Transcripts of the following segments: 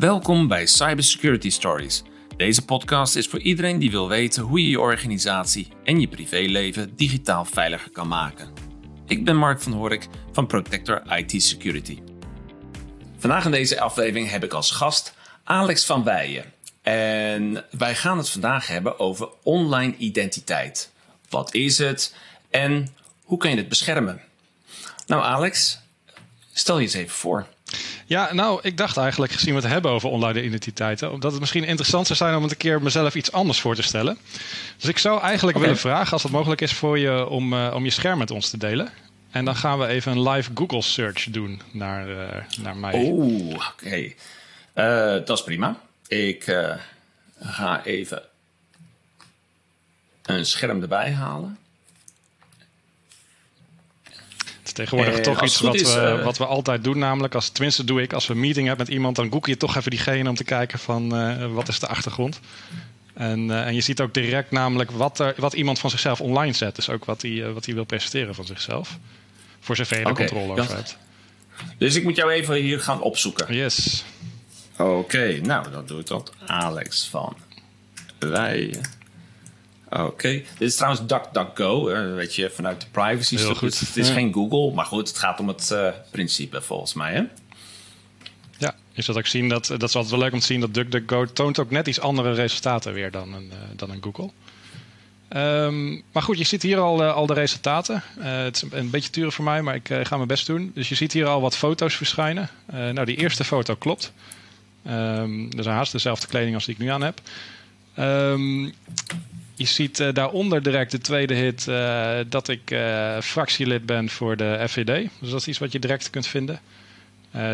Welkom bij Cybersecurity Stories. Deze podcast is voor iedereen die wil weten hoe je je organisatie en je privéleven digitaal veiliger kan maken. Ik ben Mark van Horik van Protector IT Security. Vandaag in deze aflevering heb ik als gast Alex van Weijen. En wij gaan het vandaag hebben over online identiteit. Wat is het en hoe kan je het beschermen? Nou Alex, stel je eens even voor. Ja, nou, ik dacht eigenlijk, gezien we het hebben over online identiteiten, dat het misschien interessant zou zijn om het een keer mezelf iets anders voor te stellen. Dus ik zou eigenlijk willen vragen, als het mogelijk is voor je, om, uh, om je scherm met ons te delen. En dan gaan we even een live Google search doen naar, uh, naar mij. Oeh, oké. Okay. Uh, dat is prima. Ik ga even een scherm erbij halen is tegenwoordig eh, toch iets wat, is, we, uh, wat we altijd doen. Namelijk, als, tenminste doe ik, als we een meeting hebben met iemand, dan google je toch even diegene om te kijken van uh, wat is de achtergrond. En, uh, en je ziet ook direct namelijk wat, er, wat iemand van zichzelf online zet. Dus ook wat hij wat wil presenteren van zichzelf. Voor zover je okay, controle over hebt. Dus ik moet jou even hier gaan opzoeken. Yes. Oké, okay, nou dan doe ik dat. Alex van Wij. Oké. Dit is trouwens DuckDuckGo, weet je, vanuit de privacy. Heel goed. Het, is geen Google, maar goed, het gaat om het uh, principe volgens mij, hè? Ja, je zult ook zien dat, dat is altijd wel leuk om te zien dat DuckDuckGo toont ook net iets andere resultaten weer dan een, uh, dan een Google. Um, maar goed, je ziet hier al, al de resultaten. het is een beetje turen voor mij, maar ik ga mijn best doen. Dus je ziet hier al wat foto's verschijnen. nou, die eerste foto klopt. Um, dat is haast dezelfde kleding als die ik nu aan heb. Um, je ziet uh, daaronder direct de tweede hit uh, dat ik uh, fractielid ben voor de FVD. Dus dat is iets wat je direct kunt vinden.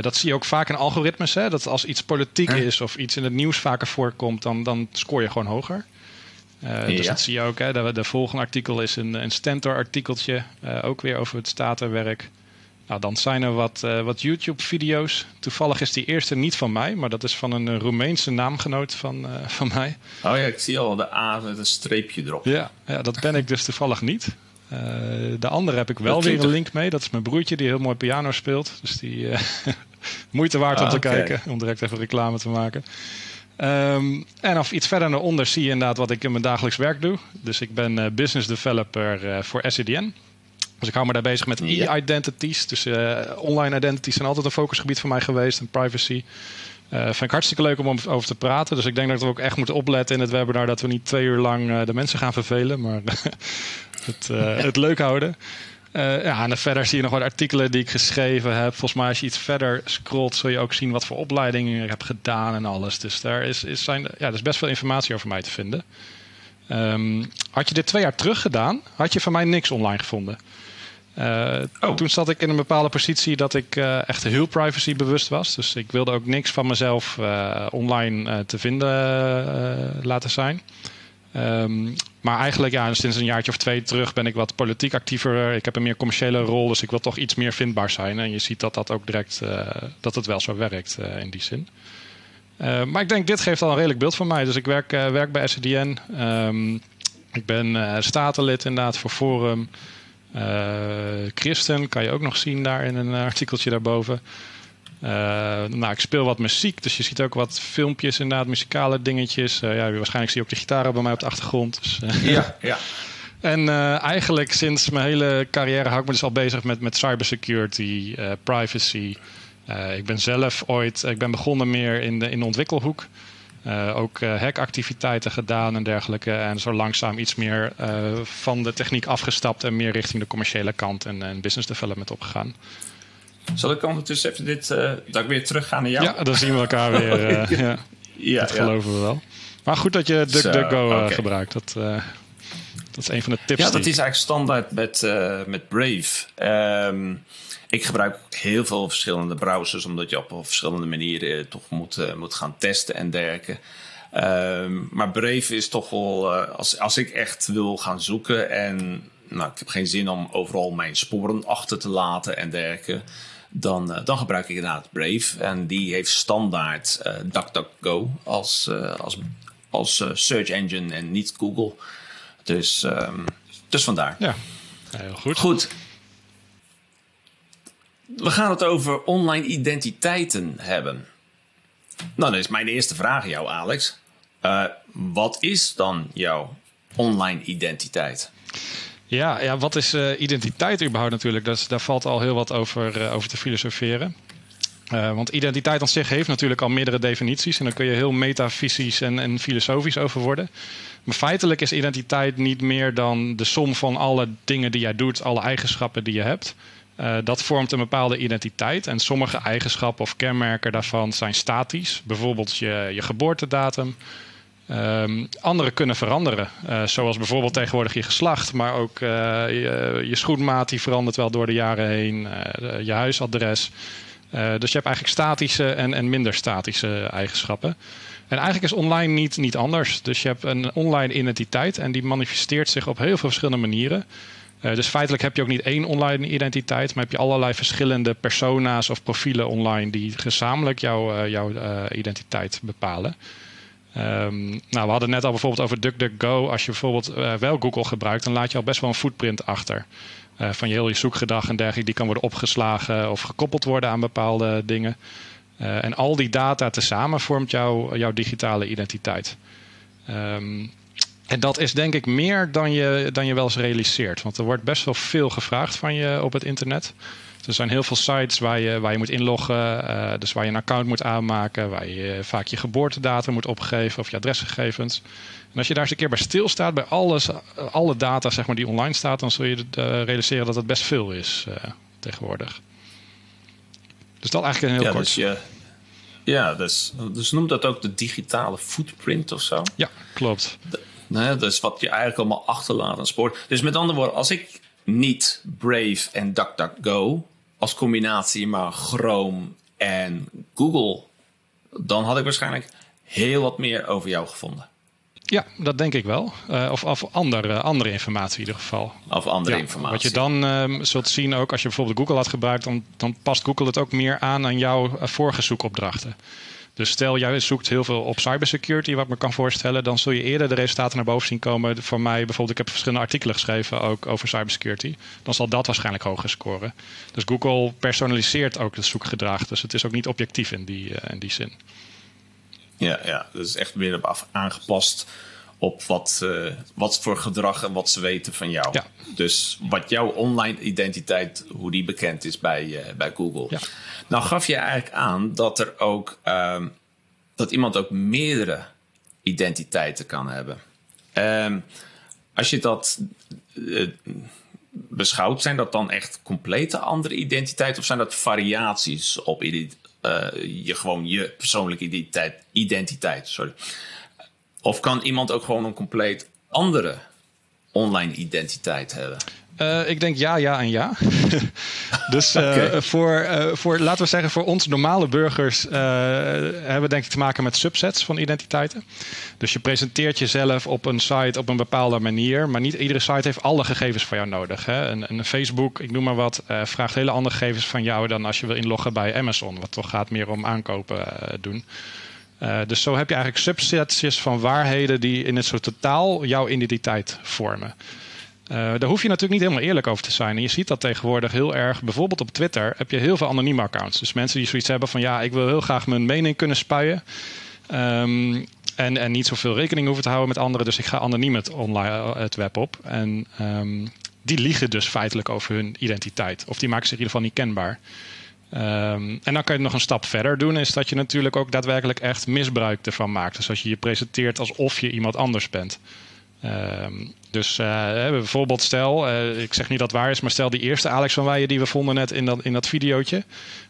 dat zie je ook vaak in algoritmes. Hè? Dat als iets politiek is of iets in het nieuws vaker voorkomt, dan, dan scoor je gewoon hoger. Ja. Dus dat zie je ook. Hè? De, de volgende artikel is een, een Stentor-artikeltje. ook weer over het statenwerk. Nou, dan zijn er wat, uh, wat YouTube-video's. Toevallig is die eerste niet van mij, maar dat is van een Roemeense naamgenoot van, uh, van mij. Oh ja, ik zie al de A met een streepje erop. Ja, ja dat ben ik dus toevallig niet. Uh, de andere heb ik wel weer een link mee. Dat is mijn broertje die heel mooi piano speelt. Dus die moeite waard om te okay. kijken, om direct even reclame te maken. Um, en of iets verder naar onder zie je inderdaad wat ik in mijn dagelijks werk doe. Dus ik ben business developer voor SCDN. Dus ik hou me daar bezig met e-identities. Dus uh, online identities zijn altijd een focusgebied voor mij geweest. En privacy. Uh, vind ik hartstikke leuk om over te praten. Dus ik denk dat we ook echt moeten opletten in het webinar... dat we niet twee uur lang uh, de mensen gaan vervelen... maar het, het leuk houden. ja, en verder zie je nog wat artikelen die ik geschreven heb. Volgens mij als je iets verder scrolt... zul je ook zien wat voor opleidingen ik heb gedaan en alles. Dus daar is, is, zijn, ja, er is best veel informatie over mij te vinden. Um, had je dit twee jaar terug gedaan... had je van mij niks online gevonden... Uh, oh. Toen zat ik in een bepaalde positie dat ik uh, echt heel privacy bewust was. Dus ik wilde ook niks van mezelf uh, online te vinden laten zijn. Um, maar eigenlijk, ja, sinds een jaartje of twee terug ben ik wat politiek actiever. Ik heb een meer commerciële rol, dus ik wil toch iets meer vindbaar zijn. En je ziet dat dat ook direct, dat het wel zo werkt in die zin. maar ik denk, dit geeft al een redelijk beeld van mij. Dus ik werk, werk bij SCDN. Um, ehm, ik ben statenlid inderdaad voor Forum. Uh, Christen kan je ook nog zien daar in een artikeltje daarboven. Uh, nou, ik speel wat muziek, dus je ziet ook wat filmpjes, inderdaad, muzikale dingetjes. Uh, ja, waarschijnlijk zie je ook de gitaren bij mij op de achtergrond. Dus, ja, ja. En eigenlijk sinds mijn hele carrière hou ik me dus al bezig met, met cybersecurity, privacy. ik ben zelf ooit, ik ben begonnen meer in de, in de ontwikkelhoek. Uh, ook uh, hackactiviteiten gedaan en dergelijke. En zo langzaam iets meer uh, van de techniek afgestapt en meer richting de commerciële kant en, en business development opgegaan. Zal ik ondertussen even dit, dat ik weer terug ga naar jou? Ja, dan zien we elkaar weer. ja, ja, dat geloven we wel. Maar goed dat je DuckDuckGo okay. gebruikt. Dat, dat is een van de tips. Ja, dat is eigenlijk standaard met, met Brave. Um, ik gebruik heel veel verschillende browsers, omdat je op verschillende manieren eh, toch moet, uh, moet gaan testen en dergelijke. Uh, maar Brave is toch wel, uh, als, als ik echt wil gaan zoeken en nou, ik heb geen zin om overal mijn sporen achter te laten en dergelijke. Dan, uh, dan gebruik ik inderdaad Brave. En die heeft standaard uh, DuckDuckGo als, als, als search engine en niet Google. Dus, um, dus vandaar. Ja, heel goed. Goed. We gaan het over online identiteiten hebben. Nou, dan is mijn eerste vraag aan jou, Alex. Uh, wat is dan jouw online identiteit? Ja, ja wat is uh, identiteit überhaupt natuurlijk? Dat, daar valt al heel wat over, uh, over te filosoferen. Want identiteit aan zich heeft natuurlijk al meerdere definities. En dan kun je heel metafysisch en, en filosofisch over worden. Maar feitelijk is identiteit niet meer dan de som van alle dingen die jij doet, alle eigenschappen die je hebt. Uh, dat vormt een bepaalde identiteit. En sommige eigenschappen of kenmerken daarvan zijn statisch. Bijvoorbeeld je, je geboortedatum. Um, andere kunnen veranderen. Uh, zoals bijvoorbeeld tegenwoordig je geslacht. Maar ook je, je, schoenmaat die verandert wel door de jaren heen. je huisadres. Dus je hebt eigenlijk statische en, en minder statische eigenschappen. En eigenlijk is online niet, niet anders. Dus je hebt een online identiteit en die manifesteert zich op heel veel verschillende manieren. Uh, dus feitelijk heb je ook niet één online identiteit, maar heb je allerlei verschillende persona's of profielen online die gezamenlijk jouw, uh, jouw identiteit bepalen. Um, nou, we hadden net al bijvoorbeeld over DuckDuckGo. Als je bijvoorbeeld wel Google gebruikt, dan laat je al best wel een footprint achter. Van je heel je zoekgedrag en dergelijke. Die kan worden opgeslagen of gekoppeld worden aan bepaalde dingen. en al die data tezamen vormt jouw, digitale identiteit. Um, en dat is denk ik meer dan je, dan je wel eens realiseert. Want er wordt best wel veel gevraagd van je op het internet. Er zijn heel veel sites waar je, waar je moet inloggen. Uh, dus waar je een account moet aanmaken. Waar je vaak je geboortedatum moet opgeven of je adresgegevens. En als je daar eens een keer bij stilstaat, bij alles, alle data zeg maar, die online staat, dan zul je uh, realiseren dat het best veel is uh, tegenwoordig. Dus dat eigenlijk een heel ja, kort. Dus je, ja, dus, dus noemt dat ook de digitale footprint of zo? Ja, klopt. De, Nee, dus wat je eigenlijk allemaal achterlaat aan spoor. Dus met andere woorden, als ik niet Brave en DuckDuckGo als combinatie, maar Chrome en Google, dan had ik waarschijnlijk heel wat meer over jou gevonden. Ja, dat denk ik wel. Uh, of, of andere, andere informatie in ieder geval. Of andere ja, informatie. Wat je dan uh, zult zien ook als je bijvoorbeeld Google had gebruikt, dan, dan past Google het ook meer aan aan jouw uh, vorige zoekopdrachten. Dus stel jij zoekt heel veel op cybersecurity, wat ik me kan voorstellen, dan zul je eerder de resultaten naar boven zien komen. Voor mij bijvoorbeeld, ik heb verschillende artikelen geschreven ook over cybersecurity. Dan zal dat waarschijnlijk hoger scoren. Dus Google personaliseert ook het zoekgedrag. Dus het is ook niet objectief in die, uh, in die zin. Ja, ja, dat is echt af aangepast op wat, uh, wat voor gedrag en wat ze weten van jou. Ja. Dus wat jouw online identiteit, hoe die bekend is bij, uh, bij Google. Ja. Nou gaf je eigenlijk aan dat er ook um, dat iemand ook meerdere identiteiten kan hebben. Um, als je dat uh, beschouwt, zijn dat dan echt complete andere identiteiten of zijn dat variaties op je gewoon je persoonlijke identiteit, identiteit sorry. Of kan iemand ook gewoon een compleet andere online identiteit hebben? Uh, ik denk ja, ja en ja. dus uh, okay. voor, uh, voor, laten we zeggen, voor ons normale burgers hebben we denk ik te maken met subsets van identiteiten. Dus je presenteert jezelf op een site op een bepaalde manier, maar niet iedere site heeft alle gegevens van jou nodig. Hè? Een, een Facebook, ik noem maar wat, vraagt hele andere gegevens van jou dan als je wil inloggen bij Amazon, wat toch gaat meer om aankopen doen. Uh, dus zo heb je eigenlijk subsets van waarheden die in het soort totaal jouw identiteit vormen. Uh, daar hoef je natuurlijk niet helemaal eerlijk over te zijn. En je ziet dat tegenwoordig heel erg. Bijvoorbeeld op Twitter heb je heel veel anonieme accounts. Dus mensen die zoiets hebben van ja, ik wil heel graag mijn mening kunnen spuien. Um, en, en niet zoveel rekening hoeven te houden met anderen. Dus ik ga anoniem het, online, het web op. En um, die liegen dus feitelijk over hun identiteit. Of die maken zich in ieder geval niet kenbaar. Um, en dan kan je nog een stap verder doen, is dat je natuurlijk ook daadwerkelijk echt misbruik ervan maakt. Dus als je je presenteert alsof je iemand anders bent. Um, dus uh, bijvoorbeeld stel, uh, ik zeg niet dat het waar is, maar stel die eerste Alex van Weijen die we vonden net in dat, in dat videootje.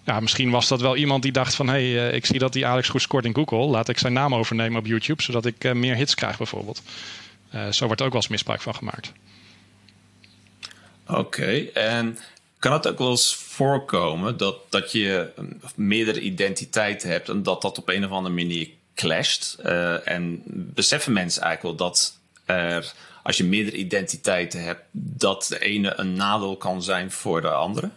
Ja, misschien was dat wel iemand die dacht van, hé, hey, uh, ik zie dat die Alex goed scoort in Google. Laat ik zijn naam overnemen op YouTube, zodat ik meer hits krijg bijvoorbeeld. zo wordt ook wel eens misbruik van gemaakt. Oké, en kan het ook wel eens voorkomen dat, dat je meerdere identiteiten hebt en dat dat op een of andere manier clasht? Uh, en beseffen mensen eigenlijk wel dat er, als je meerdere identiteiten hebt, dat de ene een nadeel kan zijn voor de andere?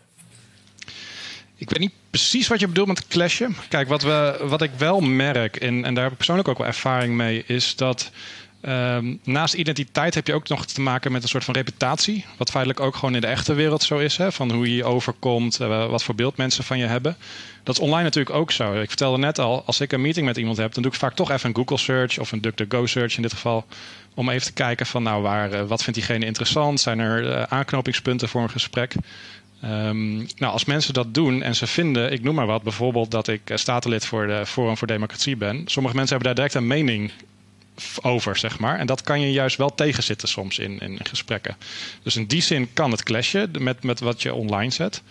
Ik weet niet precies wat je bedoelt met clashen. Kijk, wat, we, wat ik wel merk, en, en daar heb ik persoonlijk ook wel ervaring mee, is dat Ehm, naast identiteit heb je ook nog te maken met een soort van reputatie. Wat feitelijk ook gewoon in de echte wereld zo is. Hè? Van hoe je je overkomt, uh, wat voor beeld mensen van je hebben. Dat is online natuurlijk ook zo. Ik vertelde net al, als ik een meeting met iemand heb, dan doe ik vaak toch even een Google search of een DuckDuckGo search in dit geval. Om even te kijken van nou, waar, uh, wat vindt diegene interessant? Zijn er uh, aanknopingspunten voor een gesprek? Um, nou, als mensen dat doen en ze vinden, ik noem maar wat, bijvoorbeeld dat ik statenlid voor de Forum voor Democratie ben. Sommige mensen hebben daar direct een mening over, zeg maar. En dat kan je juist wel tegenzitten soms in, in gesprekken. Dus in die zin kan het clashen met, met wat je online zet.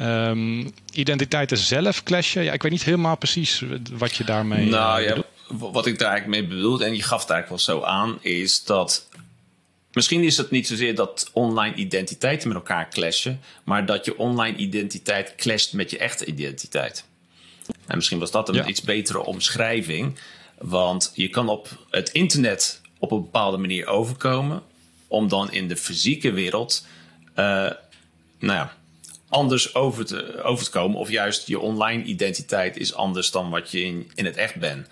Um, identiteiten zelf clashen. Ja, ik weet niet helemaal precies wat je daarmee. Nou ja, wat ik daar eigenlijk mee bedoel, en je gaf het eigenlijk wel zo aan, is dat. Misschien is het niet zozeer dat online identiteiten met elkaar clashen, maar dat je online identiteit clasht met je echte identiteit. En misschien was dat een ja. iets betere omschrijving. Want je kan op het internet op een bepaalde manier overkomen, om dan in de fysieke wereld uh, nou ja, anders over te, over te komen. Of juist je online identiteit is anders dan wat je in, in het echt bent.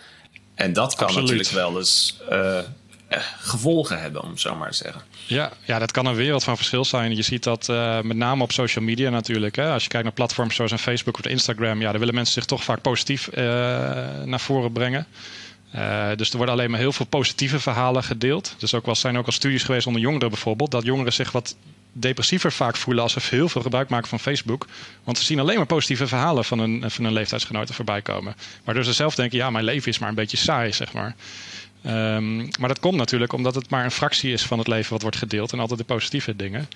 En dat kan Absoluut. natuurlijk wel eens uh, gevolgen hebben, om zo maar te zeggen. Ja, ja, dat kan een wereld van verschil zijn. Je ziet dat uh, met name op social media natuurlijk. Hè. Als je kijkt naar platforms zoals Facebook of Instagram, ja, daar willen mensen zich toch vaak positief uh, naar voren brengen. Uh, dus er worden alleen maar heel veel positieve verhalen gedeeld. Dus ook wel, zijn ook al studies geweest onder jongeren bijvoorbeeld, dat jongeren zich wat depressiever vaak voelen als ze heel veel gebruik maken van Facebook. Want ze zien alleen maar positieve verhalen van hun, van hun leeftijdsgenoten voorbij komen. Waardoor ze zelf denken, ja, mijn leven is maar een beetje saai, zeg maar. Um, maar dat komt natuurlijk omdat het maar een fractie is van het leven wat wordt gedeeld en altijd de positieve dingen.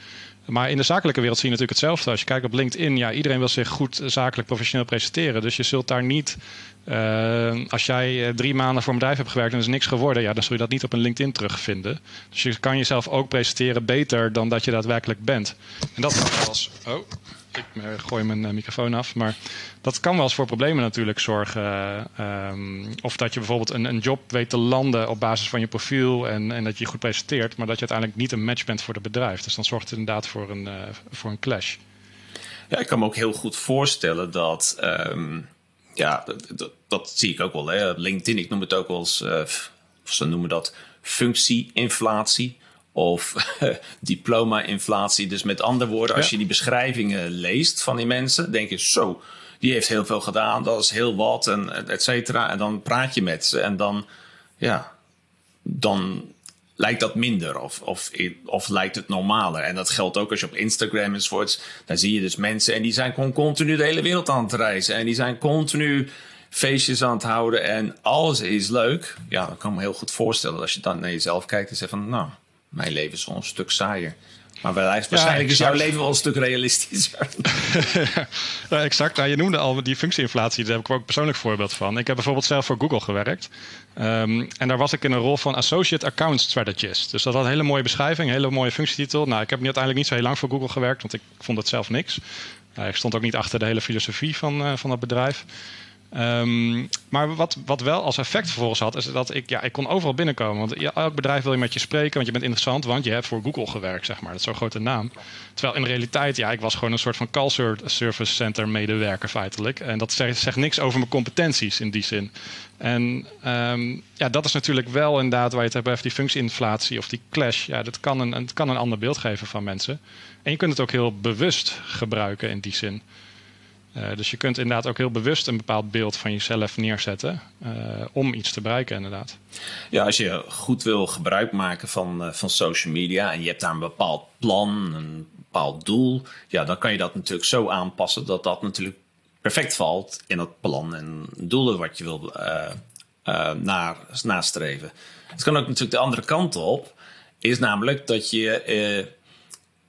Maar in de zakelijke wereld zie je natuurlijk hetzelfde. Als je kijkt op LinkedIn, ja, iedereen wil zich goed zakelijk professioneel presenteren. Dus je zult daar niet, uh, als jij drie maanden voor een bedrijf hebt gewerkt en er is niks geworden, ja, dan zul je dat niet op een LinkedIn terugvinden. Dus je kan jezelf ook presenteren beter dan dat je daadwerkelijk bent. En dat als. Oh, ik gooi mijn uh, microfoon af. Maar dat kan wel eens voor problemen natuurlijk zorgen. Um, of dat je bijvoorbeeld een, een, job weet te landen op basis van je profiel en, en, dat je je goed presenteert, maar dat je uiteindelijk niet een match bent voor het bedrijf. Dus dan zorgt het inderdaad voor een, voor een clash. Ja, ik kan me ook heel goed voorstellen dat. Um, ja, dat, dat, zie ik ook wel. Hè. LinkedIn, ik noem het ook wel eens. Ze noemen dat functie-inflatie of diploma-inflatie. Dus met andere woorden, als je die beschrijvingen leest van die mensen, denk je zo, die heeft heel veel gedaan, dat is heel wat en et cetera. En dan praat je met ze en dan, ja, dan lijkt dat minder of, of, of lijkt het normaler. En dat geldt ook als je op Instagram enzovoorts, daar zie je dus mensen en die zijn gewoon continu de hele wereld aan het reizen en die zijn continu feestjes aan het houden en alles is leuk. Ja, dat kan me heel goed voorstellen als je dan naar jezelf kijkt en zegt van, nou, mijn leven is wel een stuk saaier. Maar waarschijnlijk ja, is jouw leven wel een stuk realistischer. ja, exact. Nou, je noemde al die functieinflatie. Daar heb ik ook een persoonlijk voorbeeld van. Ik heb bijvoorbeeld zelf voor Google gewerkt. Um, en daar was ik in een rol van Associate Account Strategist. Dus dat had een hele mooie beschrijving, een hele mooie functietitel. Nou, ik heb nu uiteindelijk niet zo heel lang voor Google gewerkt, want ik vond het zelf niks. Uh, ik stond ook niet achter de hele filosofie van, uh, van dat bedrijf. Um, maar wat, wat wel als effect vervolgens had, is dat ik, ja, ik kon overal binnenkomen. Want elk bedrijf wil je met je spreken, want je bent interessant, want je hebt voor Google gewerkt, zeg maar. Dat is zo'n grote naam. Terwijl in de realiteit, ja, ik was gewoon een soort van call service center medewerker feitelijk. En dat zegt, zegt niks over mijn competenties in die zin. En um, ja, dat is natuurlijk wel inderdaad waar je het hebt over die functieinflatie of die clash. Ja, dat kan een, het kan een ander beeld geven van mensen. En je kunt het ook heel bewust gebruiken in die zin. Uh, dus je kunt inderdaad ook heel bewust een bepaald beeld van jezelf neerzetten uh, om iets te bereiken, inderdaad. Ja, als je goed wil gebruik maken van, uh, van social media en je hebt daar een bepaald plan, een bepaald doel, ja, dan kan je dat natuurlijk zo aanpassen dat dat natuurlijk perfect valt in het plan en doelen wat je wil naar, nastreven. Het kan ook natuurlijk de andere kant op, is namelijk dat je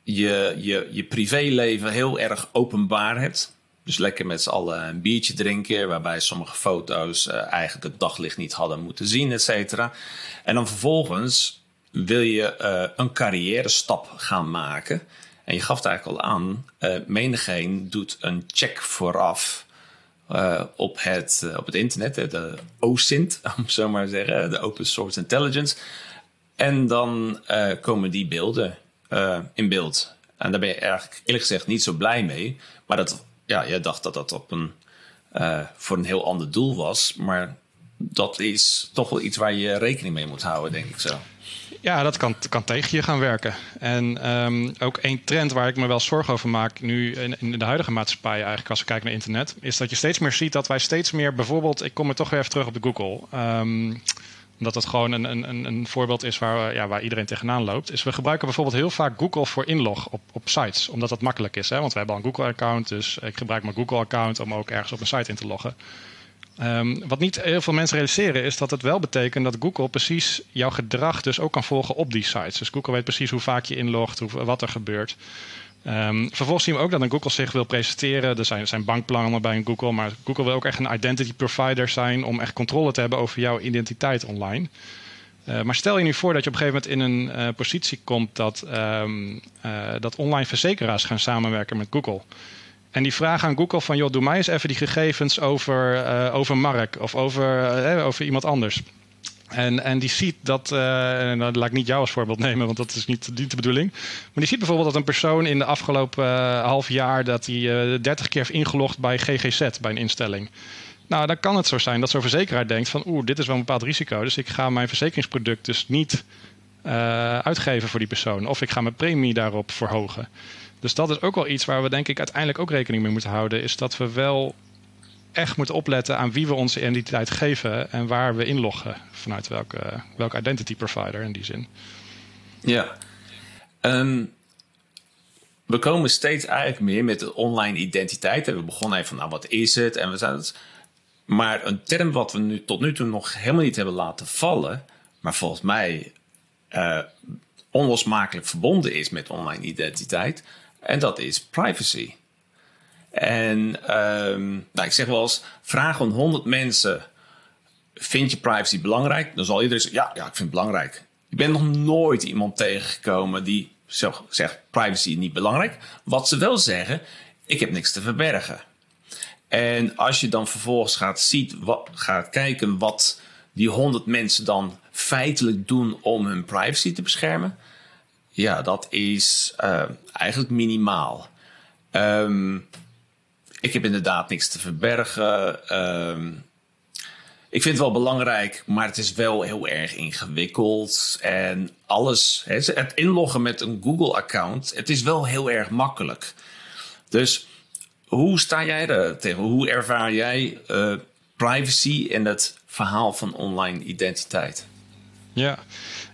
je, je, je privéleven heel erg openbaar hebt. Dus lekker met z'n allen een biertje drinken, waarbij sommige foto's uh, eigenlijk het daglicht niet hadden moeten zien, et cetera. En dan vervolgens wil je uh, een carrière stap gaan maken. En je gaf het eigenlijk al aan, uh, menigeen doet een check vooraf op, het, op het internet, de OSINT, om zo maar te zeggen, de Open Source Intelligence. En dan komen die beelden in beeld. En daar ben je eigenlijk eerlijk gezegd niet zo blij mee. Maar dat ja, jij dacht dat dat op een, uh, voor een heel ander doel was. Maar dat is toch wel iets waar je rekening mee moet houden, denk ik zo. Ja, dat kan, kan tegen je gaan werken. En um, ook één trend waar ik me wel zorgen over maak nu in, de huidige maatschappij, eigenlijk als we kijken naar internet, is dat je steeds meer ziet dat wij steeds meer bijvoorbeeld, ik kom er toch weer even terug op de Google. Um, omdat het gewoon een, een, een voorbeeld is waar, ja, waar iedereen tegenaan loopt. Is we gebruiken bijvoorbeeld heel vaak Google voor inlog op, op sites. Omdat dat makkelijk is. Hè? Want we hebben al een Google-account. Dus ik gebruik mijn Google-account om ook ergens op een site in te loggen. Um, wat niet heel veel mensen realiseren is dat het wel betekent dat Google precies jouw gedrag dus ook kan volgen op die sites. Dus Google weet precies hoe vaak je inlogt, hoe, wat er gebeurt. Um, vervolgens zien we ook dat een Google zich wil presenteren. Er zijn, zijn bankplannen bij een Google, maar Google wil ook echt een identity provider zijn om echt controle te hebben over jouw identiteit online. Uh, maar stel je nu voor dat je op een gegeven moment in een uh, positie komt dat, um, uh, dat online verzekeraars gaan samenwerken met Google. En die vragen aan Google van, joh, doe mij eens even die gegevens over, over Mark of over, over iemand anders. En, en die ziet dat, uh, en dat laat ik niet jou als voorbeeld nemen, want dat is niet, de bedoeling. Maar die ziet bijvoorbeeld dat een persoon in de afgelopen half jaar dat hij 30 keer heeft ingelogd bij GGZ, bij een instelling. Nou, dan kan het zo zijn dat zo'n verzekeraar denkt van, oeh, dit is wel een bepaald risico, dus ik ga mijn verzekeringsproduct dus niet uitgeven voor die persoon. Of ik ga mijn premie daarop verhogen. Dus dat is ook wel iets waar we denk ik uiteindelijk ook rekening mee moeten houden. Is dat we wel echt moeten opletten aan wie we onze identiteit geven en waar we inloggen. Vanuit welke, welke identity provider in die zin. Ja. Um, we komen steeds eigenlijk meer met de online identiteit. En we begonnen even van, nou wat is het? En we zijn het. Maar een term wat we nu tot nu toe nog helemaal niet hebben laten vallen, maar volgens mij uh, onlosmakelijk verbonden is met online identiteit, en dat is privacy. En um, nou, ik zeg wel eens: vraag aan 100 mensen: vind je privacy belangrijk? Dan zal iedereen zeggen: ja, ja, ik vind het belangrijk. Ik ben nog nooit iemand tegengekomen die zegt: privacy niet belangrijk. Wat ze wel zeggen: ik heb niks te verbergen. En als je dan vervolgens gaat, ziet, wat, gaat kijken wat die 100 mensen dan feitelijk doen om hun privacy te beschermen, ja, dat is uh, eigenlijk minimaal. Um, ik heb inderdaad niks te verbergen. Um, ik vind het wel belangrijk, maar het is wel heel erg ingewikkeld. En alles, het inloggen met een Google-account, het is wel heel erg makkelijk. Dus hoe sta jij er tegen? Hoe ervaar jij uh, privacy en het verhaal van online identiteit? Ja.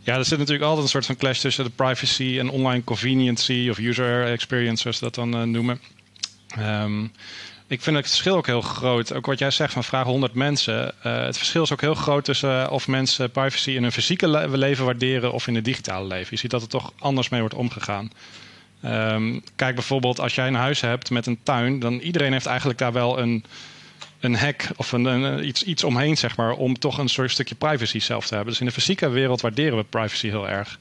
Ja, er zit natuurlijk altijd een soort van clash tussen de privacy en online conveniency of user experience, zoals ze dat dan uh, noemen. Um, ik vind het verschil ook heel groot. Ook wat jij zegt van vraag 100 mensen. Uh, het verschil is ook heel groot tussen uh, of mensen privacy in hun fysieke le leven waarderen of in het digitale leven. Je ziet dat er toch anders mee wordt omgegaan. Um, kijk bijvoorbeeld als jij een huis hebt met een tuin, dan iedereen heeft eigenlijk daar wel een een hack of een, iets, iets omheen, zeg maar, om toch een soort stukje privacy zelf te hebben. Dus in de fysieke wereld waarderen we privacy heel erg.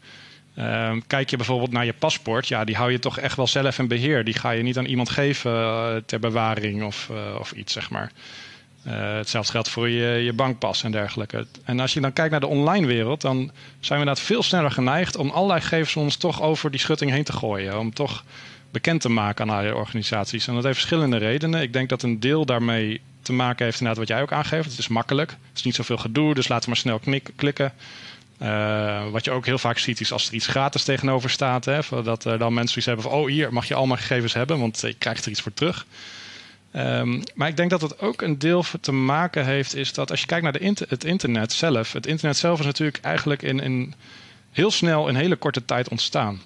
Uh, kijk je bijvoorbeeld naar je paspoort, ja, die hou je toch echt wel zelf in beheer. Die ga je niet aan iemand geven uh, ter bewaring of, uh, of iets, zeg maar. Uh, hetzelfde geldt voor je, je bankpas en dergelijke. En als je dan kijkt naar de online wereld, dan zijn we inderdaad veel sneller geneigd om allerlei gegevens ons toch over die schutting heen te gooien. Om toch bekend te maken aan allerlei organisaties. En dat heeft verschillende redenen. Ik denk dat een deel daarmee te maken heeft inderdaad wat jij ook aangeeft. Het is makkelijk. Het is niet zoveel gedoe, dus laten we maar snel klikken. Uh, wat je ook heel vaak ziet is als er iets gratis tegenover staat. Hè, dat er dan mensen iets hebben van... oh, hier mag je allemaal gegevens hebben, want je krijgt er iets voor terug. Um, maar ik denk dat het ook een deel te maken heeft... is dat als je kijkt naar de het internet zelf... het internet zelf is natuurlijk eigenlijk in, in heel snel in hele korte tijd ontstaan.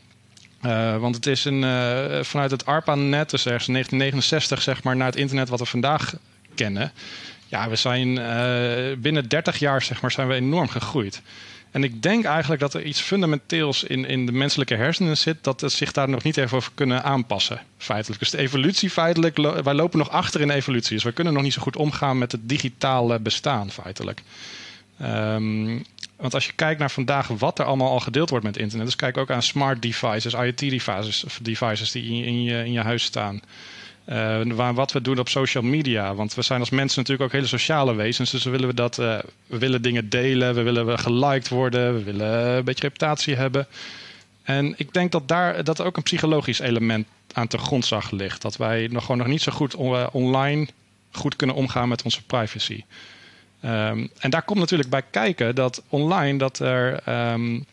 Uh, want het is een, uh, vanuit het ARPANET, dus ergens in 1969 zeg maar, naar het internet wat we vandaag kennen. Ja, we zijn binnen 30 jaar zeg maar, zijn we enorm gegroeid. En ik denk eigenlijk dat er iets fundamenteels in, in de menselijke hersenen zit, dat het zich daar nog niet even over kunnen aanpassen, feitelijk. Dus de evolutie, feitelijk, wij lopen nog achter in de evolutie. Dus we kunnen nog niet zo goed omgaan met het digitale bestaan, feitelijk. Um, want als je kijkt naar vandaag wat er allemaal al gedeeld wordt met internet, dus kijk ook aan smart devices, IoT devices, die in, in, je, in je huis staan. Uh, wat we doen op social media. Want we zijn als mensen natuurlijk ook hele sociale wezens. Dus willen, we dat, uh, we willen dingen delen, we willen geliked worden, we willen een beetje reputatie hebben. En ik denk dat daar dat ook een psychologisch element aan te grondslag ligt. Dat wij nog gewoon nog niet zo goed online goed kunnen omgaan met onze privacy. Ehm, en daar komt natuurlijk bij kijken dat online dat er. Um,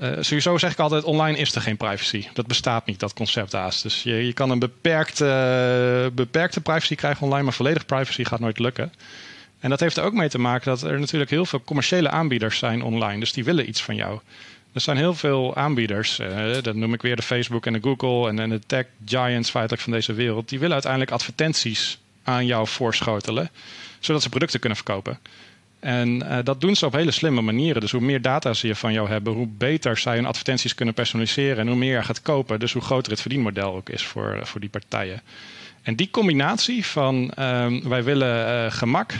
uh, sowieso zeg ik altijd: online is er geen privacy. Dat bestaat niet, dat concept haast. Dus je, je kan een beperkte, beperkte privacy krijgen online, maar volledig privacy gaat nooit lukken. En dat heeft er ook mee te maken dat er natuurlijk heel veel commerciële aanbieders zijn online. Dus die willen iets van jou. Er zijn heel veel aanbieders, uh, dat noem ik weer de Facebook en de Google en, en de tech giants feitelijk van deze wereld. Die willen uiteindelijk advertenties aan jou voorschotelen, zodat ze producten kunnen verkopen. En uh, dat doen ze op hele slimme manieren. Dus hoe meer data ze van jou hebben, hoe beter zij hun advertenties kunnen personaliseren. En hoe meer je gaat kopen, dus hoe groter het verdienmodel ook is voor, uh, voor die partijen. En die combinatie van uh, wij willen gemak,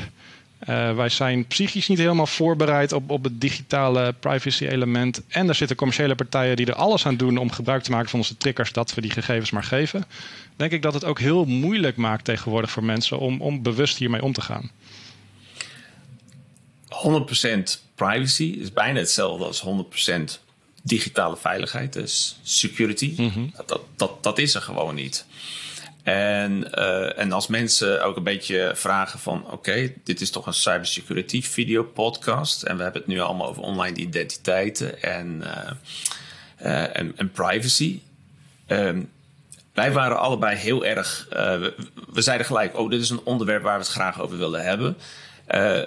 uh, wij zijn psychisch niet helemaal voorbereid op, op het digitale privacy-element. En er zitten commerciële partijen die er alles aan doen om gebruik te maken van onze triggers, dat we die gegevens maar geven. Denk ik dat het ook heel moeilijk maakt tegenwoordig voor mensen om, om bewust hiermee om te gaan. 100% privacy is bijna hetzelfde als 100% digitale veiligheid, dus security. Mm -hmm. dat, dat, dat is er gewoon niet. En, uh, en als mensen ook een beetje vragen van... oké, dit is toch een cybersecurity video podcast... en we hebben het nu allemaal over online identiteiten en, uh, uh, en, en, privacy. Um, wij waren allebei heel erg... We, we, zeiden gelijk, oh, dit is een onderwerp waar we het graag over willen hebben.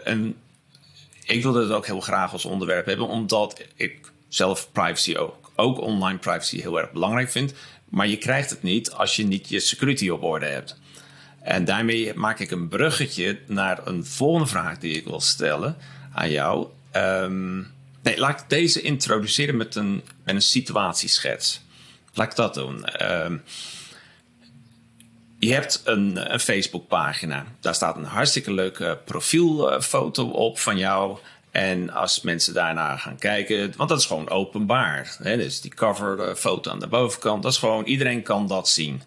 en ik wilde het ook heel graag als onderwerp hebben... omdat ik zelf privacy ook, ook online privacy heel erg belangrijk vind... Maar je krijgt het niet als je niet je security op orde hebt. En daarmee maak ik een bruggetje naar een volgende vraag die ik wil stellen aan jou. Um, nee, laat ik deze introduceren met een, met een situatieschets. Laat ik dat doen. Um, je hebt een, een Facebookpagina. Daar staat een hartstikke leuke profielfoto op van jou. En als mensen daarna gaan kijken, want dat is gewoon openbaar. Hè? Dus die coverfoto eh, aan de bovenkant, dat is gewoon, iedereen kan dat zien.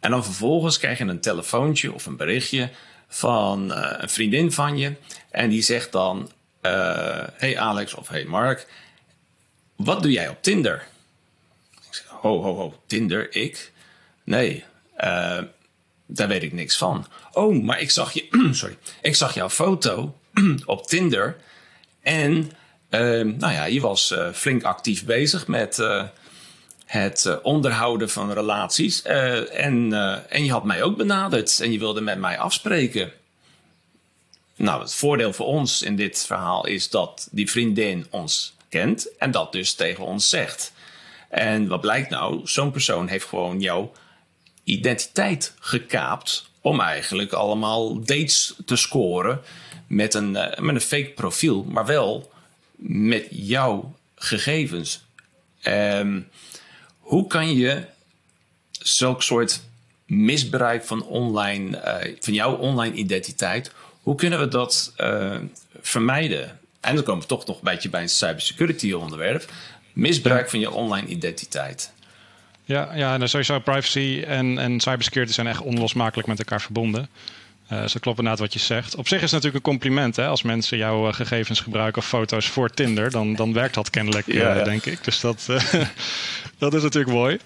En dan vervolgens krijg je een telefoontje of een berichtje van uh, een vriendin van je. En die zegt dan, uh, hey Alex of hey Mark, wat doe jij op Tinder? Ik zeg, ho, ho, ho, Tinder, ik? Nee, uh, daar weet ik niks van. Oh, maar ik zag je, sorry, ik zag jouw foto op Tinder en uh, nou ja, je was uh, flink actief bezig met uh, het eh, onderhouden van relaties. en, en je had mij ook benaderd en je wilde met mij afspreken. Nou, het voordeel voor ons in dit verhaal is dat die vriendin ons kent en dat dus tegen ons zegt. En wat blijkt nou? Zo'n persoon heeft gewoon jouw identiteit gekaapt om eigenlijk allemaal dates te scoren met een, uh, met een fake profiel, maar wel met jouw gegevens. Um, hoe kan je zulk soort misbruik van, online, uh, van jouw online identiteit, hoe kunnen we dat uh, vermijden? En dan komen we toch nog een beetje bij een cybersecurity onderwerp. Misbruik van je online identiteit. Ja, ja nou sowieso privacy en, en cybersecurity zijn echt onlosmakelijk met elkaar verbonden. Uh, dus dat klopt inderdaad wat je zegt. Op zich is het natuurlijk een compliment hè? als mensen jouw uh, gegevens gebruiken of foto's voor Tinder. Dan, dan werkt dat kennelijk, ja, uh, denk ik. Dus dat, dat is natuurlijk mooi.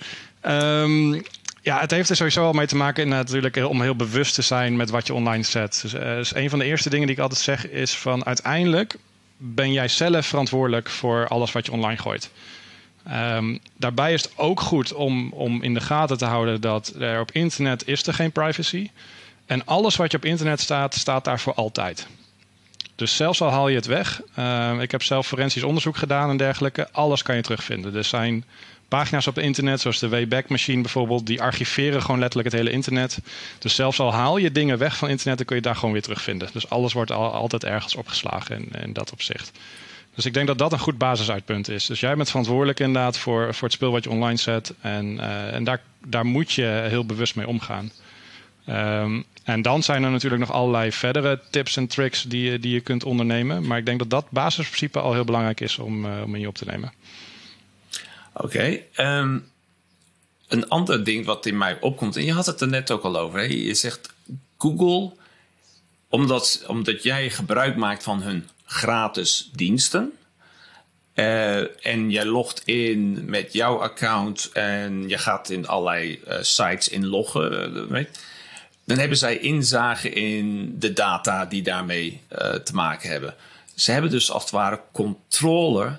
Um, ja, het heeft er sowieso al mee te maken natuurlijk om heel bewust te zijn met wat je online zet. Dus, dus een van de eerste dingen die ik altijd zeg is van uiteindelijk ben jij zelf verantwoordelijk voor alles wat je online gooit. Um, daarbij is het ook goed om, om in de gaten te houden dat er op internet is er geen privacy. En alles wat je op internet staat, staat daar voor altijd. Dus zelfs al haal je het weg. Uh, ik heb zelf forensisch onderzoek gedaan en dergelijke. Alles kan je terugvinden. Er zijn pagina's op het internet, zoals de Wayback Machine bijvoorbeeld, die archiveren gewoon letterlijk het hele internet. Dus zelfs al haal je dingen weg van internet, dan kun je daar gewoon weer terugvinden. Dus alles wordt al, altijd ergens opgeslagen in, in dat opzicht. Dus ik denk dat dat een goed basisuitpunt is. Dus jij bent verantwoordelijk inderdaad voor, voor het speel wat je online zet. En, uh, en daar, daar moet je heel bewust mee omgaan. Um, en dan zijn er natuurlijk nog allerlei verdere tips en tricks die, die je kunt ondernemen. Maar ik denk dat dat basisprincipe al heel belangrijk is om, uh, om in je op te nemen. Oké. Ehm, een ander ding wat in mij opkomt, en je had het er net ook al over. Je zegt Google, omdat, omdat jij gebruik maakt van hun gratis diensten. Uh, en je logt in met jouw account en je gaat in allerlei uh, sites inloggen. weet dan hebben zij inzage in de data die daarmee uh, te maken hebben. Ze hebben dus als het ware controle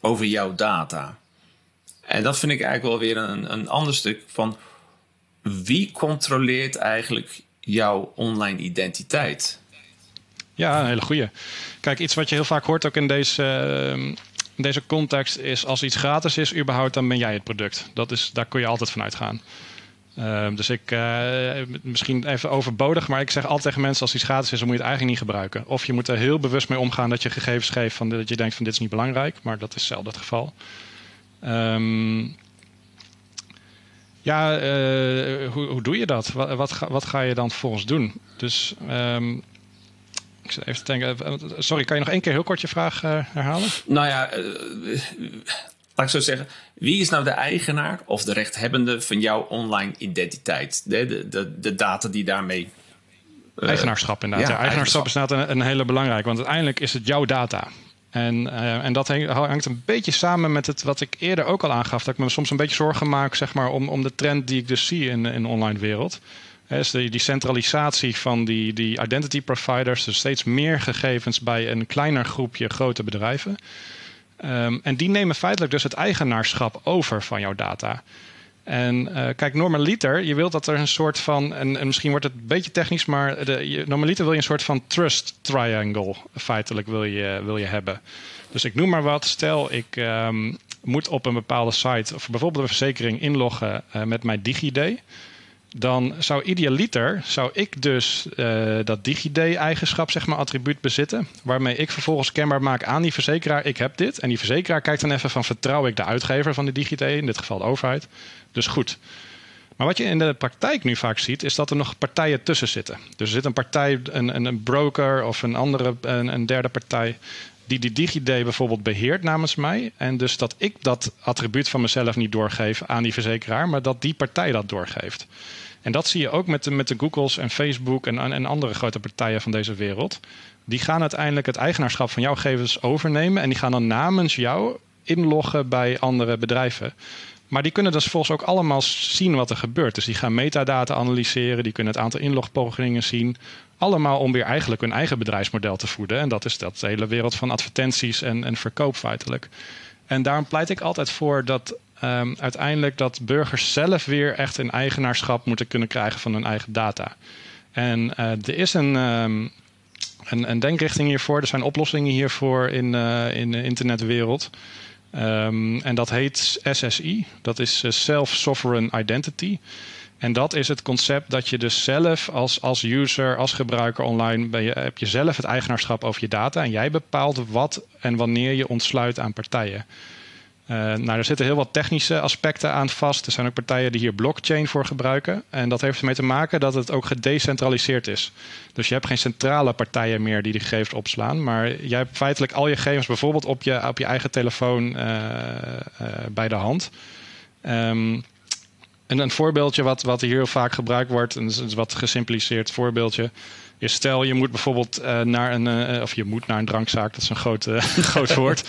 over jouw data. En dat vind ik eigenlijk wel weer een, een ander stuk van wie controleert eigenlijk jouw online identiteit? Ja, een hele goede. Kijk, iets wat je heel vaak hoort ook in deze, uh, deze context is als iets gratis is, überhaupt, dan ben jij het product. Dat is, daar kun je altijd van uitgaan. Uh, dus ik, uh, misschien even overbodig, maar ik zeg altijd tegen mensen: als iets gratis is, dan moet je het eigenlijk niet gebruiken. Of je moet er heel bewust mee omgaan dat je gegevens geeft van dat je denkt van dit is niet belangrijk, maar dat is zelden het geval. Um, ja, uh, hoe, hoe, doe je dat? Wat, wat, ga, je dan volgens doen? Dus ik zit even te denken. Eh, sorry, kan je nog één keer heel kort je vraag uh, herhalen? Nou ja, uh, laat ik zo zeggen. Wie is nou de eigenaar of de rechthebbende van jouw online identiteit? De, de, de, de data die daarmee. eigenaarschap inderdaad. Ja, ja eigenaarschap, is inderdaad een, een hele belangrijke. Want uiteindelijk is het jouw data. En, uh, en dat hangt een beetje samen met het wat ik eerder ook al aangaf. Dat ik me soms een beetje zorgen maak zeg maar, om, om de trend die ik dus zie in, in de online wereld. Dus die, centralisatie van die, die identity providers. Dus steeds meer gegevens bij een kleiner groepje grote bedrijven. Um, en die nemen feitelijk dus het eigenaarschap over van jouw data. En uh, kijk, normaliter, je wilt dat er een soort van, en, en misschien wordt het een beetje technisch, maar de, je, normaliter wil je een soort van trust triangle feitelijk wil je, wil je hebben. Dus ik noem maar wat, stel ik um, moet op een bepaalde site, of bijvoorbeeld een verzekering, inloggen uh, met mijn DigiD dan zou idealiter zou ik dus uh, dat DigiD-eigenschap, zeg maar, attribuut bezitten. Waarmee ik vervolgens kenbaar maak aan die verzekeraar, ik heb dit. En die verzekeraar kijkt dan even van, vertrouw ik de uitgever van de DigiD, in dit geval de overheid. Dus goed. Maar wat je in de praktijk nu vaak ziet, is dat er nog partijen tussen zitten. Dus er zit een partij, een, een broker of een andere, een derde partij die die DigiD bijvoorbeeld beheert namens mij. En dus dat ik dat attribuut van mezelf niet doorgeef aan die verzekeraar, maar dat die partij dat doorgeeft. En dat zie je ook met de, met de Googles en Facebook en, en andere grote partijen van deze wereld. Die gaan uiteindelijk het eigenaarschap van jouw gegevens overnemen en die gaan dan namens jou inloggen bij andere bedrijven. Maar die kunnen dus volgens ook allemaal zien wat er gebeurt. Dus die gaan metadata analyseren, die kunnen het aantal inlogpogingen zien. Allemaal om weer eigenlijk hun eigen bedrijfsmodel te voeden. En dat is dat hele wereld van advertenties en, en verkoop feitelijk. En daarom pleit ik altijd voor dat um, uiteindelijk dat burgers zelf weer echt een eigenaarschap moeten kunnen krijgen van hun eigen data. En uh, er is een, um, een, een, denkrichting hiervoor, er zijn oplossingen hiervoor in, uh, in de internetwereld. Um, en dat heet SSI, dat is uh, Self-Sovereign Identity. En dat is het concept dat je dus zelf als, als user, als gebruiker online, ben je, heb je zelf het eigenaarschap over je data. En jij bepaalt wat en wanneer je ontsluit aan partijen. Uh, nou, er zitten heel wat technische aspecten aan vast. Er zijn ook partijen die hier blockchain voor gebruiken. En dat heeft ermee te maken dat het ook gedecentraliseerd is. Dus je hebt geen centrale partijen meer die die gegevens opslaan. Maar jij hebt feitelijk al je gegevens bijvoorbeeld op je, op je eigen telefoon uh, uh, bij de hand. En een voorbeeldje wat, wat hier heel vaak gebruikt wordt, een, een wat gesimpliceerd voorbeeldje. Stel je moet bijvoorbeeld naar een, of je moet naar een drankzaak, dat is een groot, groot woord.